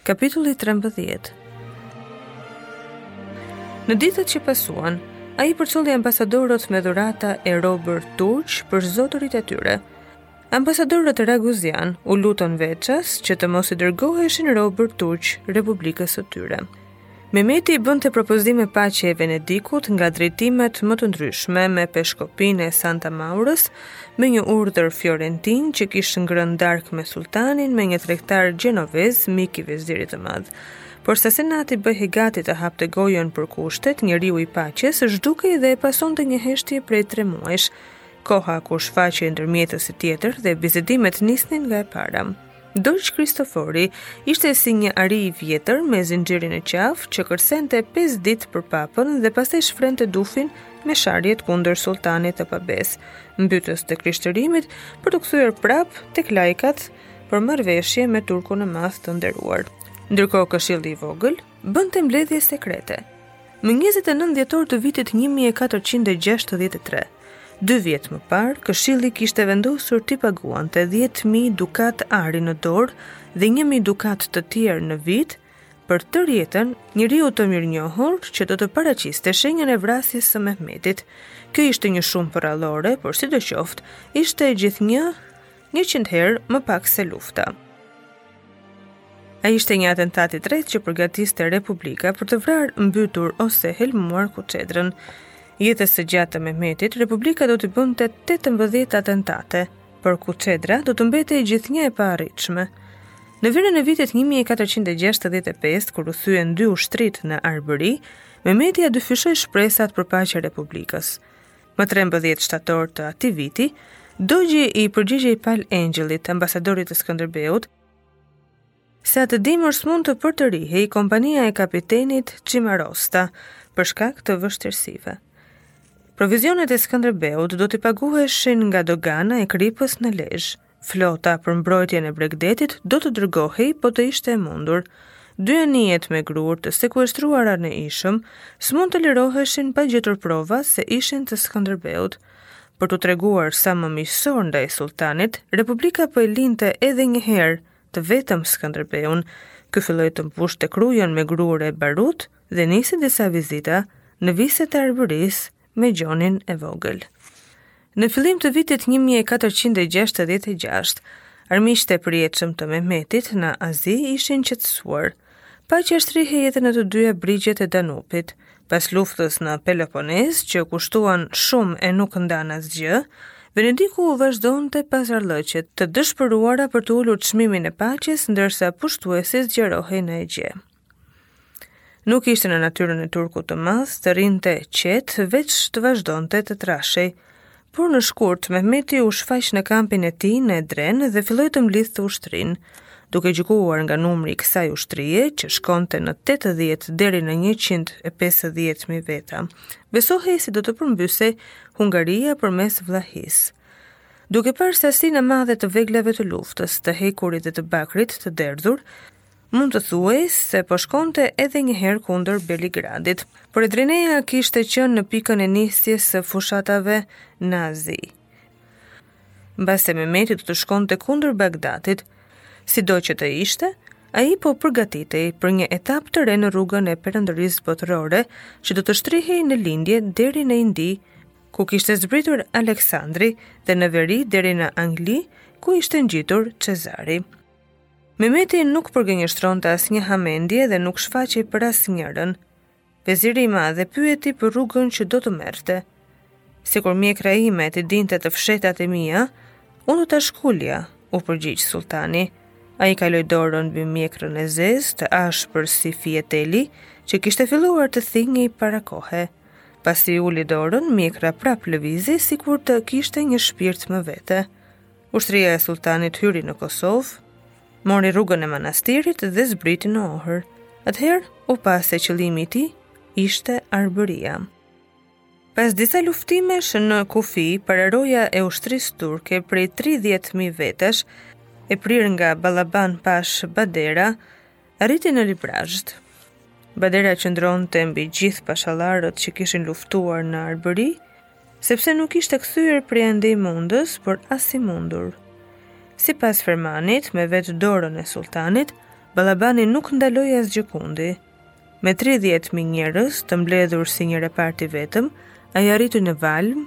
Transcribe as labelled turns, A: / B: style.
A: Kapitulli 13 Në ditët që pasuan, ai përcolli ambasadorët me dhurata e robër turq për zotërit e tyre. Ambasadorët raguzianë u lutën veças që të mos i dërgoheshin robër turq Republikës së tyre. Mehmeti bënte propozime paqeje Venedikut nga drejtimet më të ndryshme me peshkopin e Santa Maurës, me një urdhër fiorentin që kish ngrënë darkë me sulltanin me një tregtar gjenovez mik i vezirit të madh. Por sa senati bëhej gati të hapte gojën për kushtet, njeriu i paqes zhdukej dhe e pasonte një heshtje prej tre muajsh, koha kur shfaqej ndërmjetësi tjetër dhe bisedimet nisnin nga e para. Dozh Kristofori ishte si një ari i vjetër me zinxhir në qafë që kërcente 5 ditë për papën dhe pastaj shfrynte dufin me sharjet kundër sulltanit të pabesë, mbytës të krishterimit për t'u kthyer prapë tek lajkat për marrëveshje me turkun e madh të nderuar. Ndërkohë këshilli i vogël, bënte mbledhje sekrete. Më 29 dhjetor të vitit 1463, dy vjet më parë, këshilli kishte vendosur t'i paguante 10.000 dukat ari në dorë dhe 1.000 dukat të tjerë në vit, për tërë jetën njeriut të mirënjohur që do të paraqiste shenjën e vrasjes së Mehmetit. Kjo ishte një shumë përrallore, por sidoqoftë, ishte gjithnjë 100 herë më pak se lufta. Ai ishte një atentati i tretë që përgatiste Republika për të vrarë, mbytur ose helmuar kuçedrën. Jetës së gjatë të Mehmetit, Republika do t'i bënte 18 atentate, por kuçedra do të mbetej gjithnjë e paarritshme. Në verën e vitit 1465, kur u thyen dy ushtritë në Arbëri, Mehmeti ia dyfishoi shpresat për paqe Republikës. Më 13 shtator të atij viti, dogji i përgjigjej Pal Engjëllit, ambasadorit të Skënderbeut, se atë dimër s'mund të përtërihej kompania e kapitenit Çimarosta, për shkak të vështirësive. Provizionet e Skënderbeut do t'i paguheshin nga dogana e kripës në Lezhë. Flota për mbrojtjen e bregdetit do të dërgohej po të ishte e mundur. Dy anijet me grurë të sekuestruara në Ishëm s'mund të liroheshin pa gjetur prova se ishin të Skënderbeut. Për t'u treguar sa më miqësor ndaj sulltanit, Republika po e linte edhe një herë të vetëm Skënderbeun. Ky filloi të mbushte Krujën me grurë e barut dhe nisi disa vizita në viset e Arbërisë me Gjonin e vogël. Në fillim të vitit 1466, armiqtë e përjetshëm të Mehmetit në Azi ishin qetësuar. Paqja shtrihej edhe në të dyja brigjet e Danupit. Pas luftës në Peloponez, që kushtuan shumë e nuk ndanë asgjë, Venediku u vazhdonte pazarllëqe të dëshpëruara për të ulur çmimin e paqes ndërsa pushtuesi zgjerohej në Egje. Nuk ishte në natyrën e turkut të madh të rrinte qet, veç të vazhdonte të trashej. Por në shkurt, Mehmeti u shfaq në kampin e tij në Edrene dhe filloi të mblidhte ushtrinë. Duke gjykuar nga numri i kësaj ushtrie, që shkonte në 80 deri në 150.000 veta, besohej se do të përmbysej Hungaria përmes Vllahisë. Duke parë sasinë e madhe të veglave të luftës, të hekurit dhe të bakrit të derdhur, Mund të thuhej se po shkonte edhe një herë kundër Beligradit. Por Edreneja kishte qenë në pikën e nisjes së fushatave në Azi. Mbase Mehmeti do të shkonte kundër Bagdadit, sido që të ishte, ai po përgatitej për një etapë të re në rrugën e perandorisë botërore që do të shtrihej në lindje deri në Indi, ku kishte zbritur Aleksandri dhe në veri deri në Angli, ku ishte ngjitur Cezari. Mehmeti nuk përgënjeshtronte asnjë hamendje dhe nuk shfaqej për asnjërën. Veziri i madh e pyeti për rrugën që do të merrte. Sikur mjekra ime t'i dinte të fshehtat e mia, unë do ta shkulja, u përgjigj sulltani. Ai kaloi dorën mbi mjekrën e zezë të ashpër si fije teli që kishte filluar të thinjej para kohe. Pasi uli dorën, mjekra prapë lëvizi sikur të kishte një shpirt më vete. Ushtria e sulltanit hyri në Kosovë, mori rrugën e Manastirit dhe zbriti në Ohër. Atëherë u pa se qëllimi i tij ishte Arbëria. Pas disa luftimesh në kufi, pararoja e ushtrisë turke prej 30.000 vetesh, e prirë nga Balaban pashë Badera, Arriti në Librazhd. Badera qëndronte mbi gjithë pashallarët që kishin luftuar në Arbëri, sepse nuk ishte kthyer prej andej mundës, por as i mundur. Sipas fermanit, me vetë dorën e sulltanit, Balabani nuk ndaloi asgjëkundi. Me 30.000 njerëz të mbledhur si një repart i vetëm, ai arriti në Valm,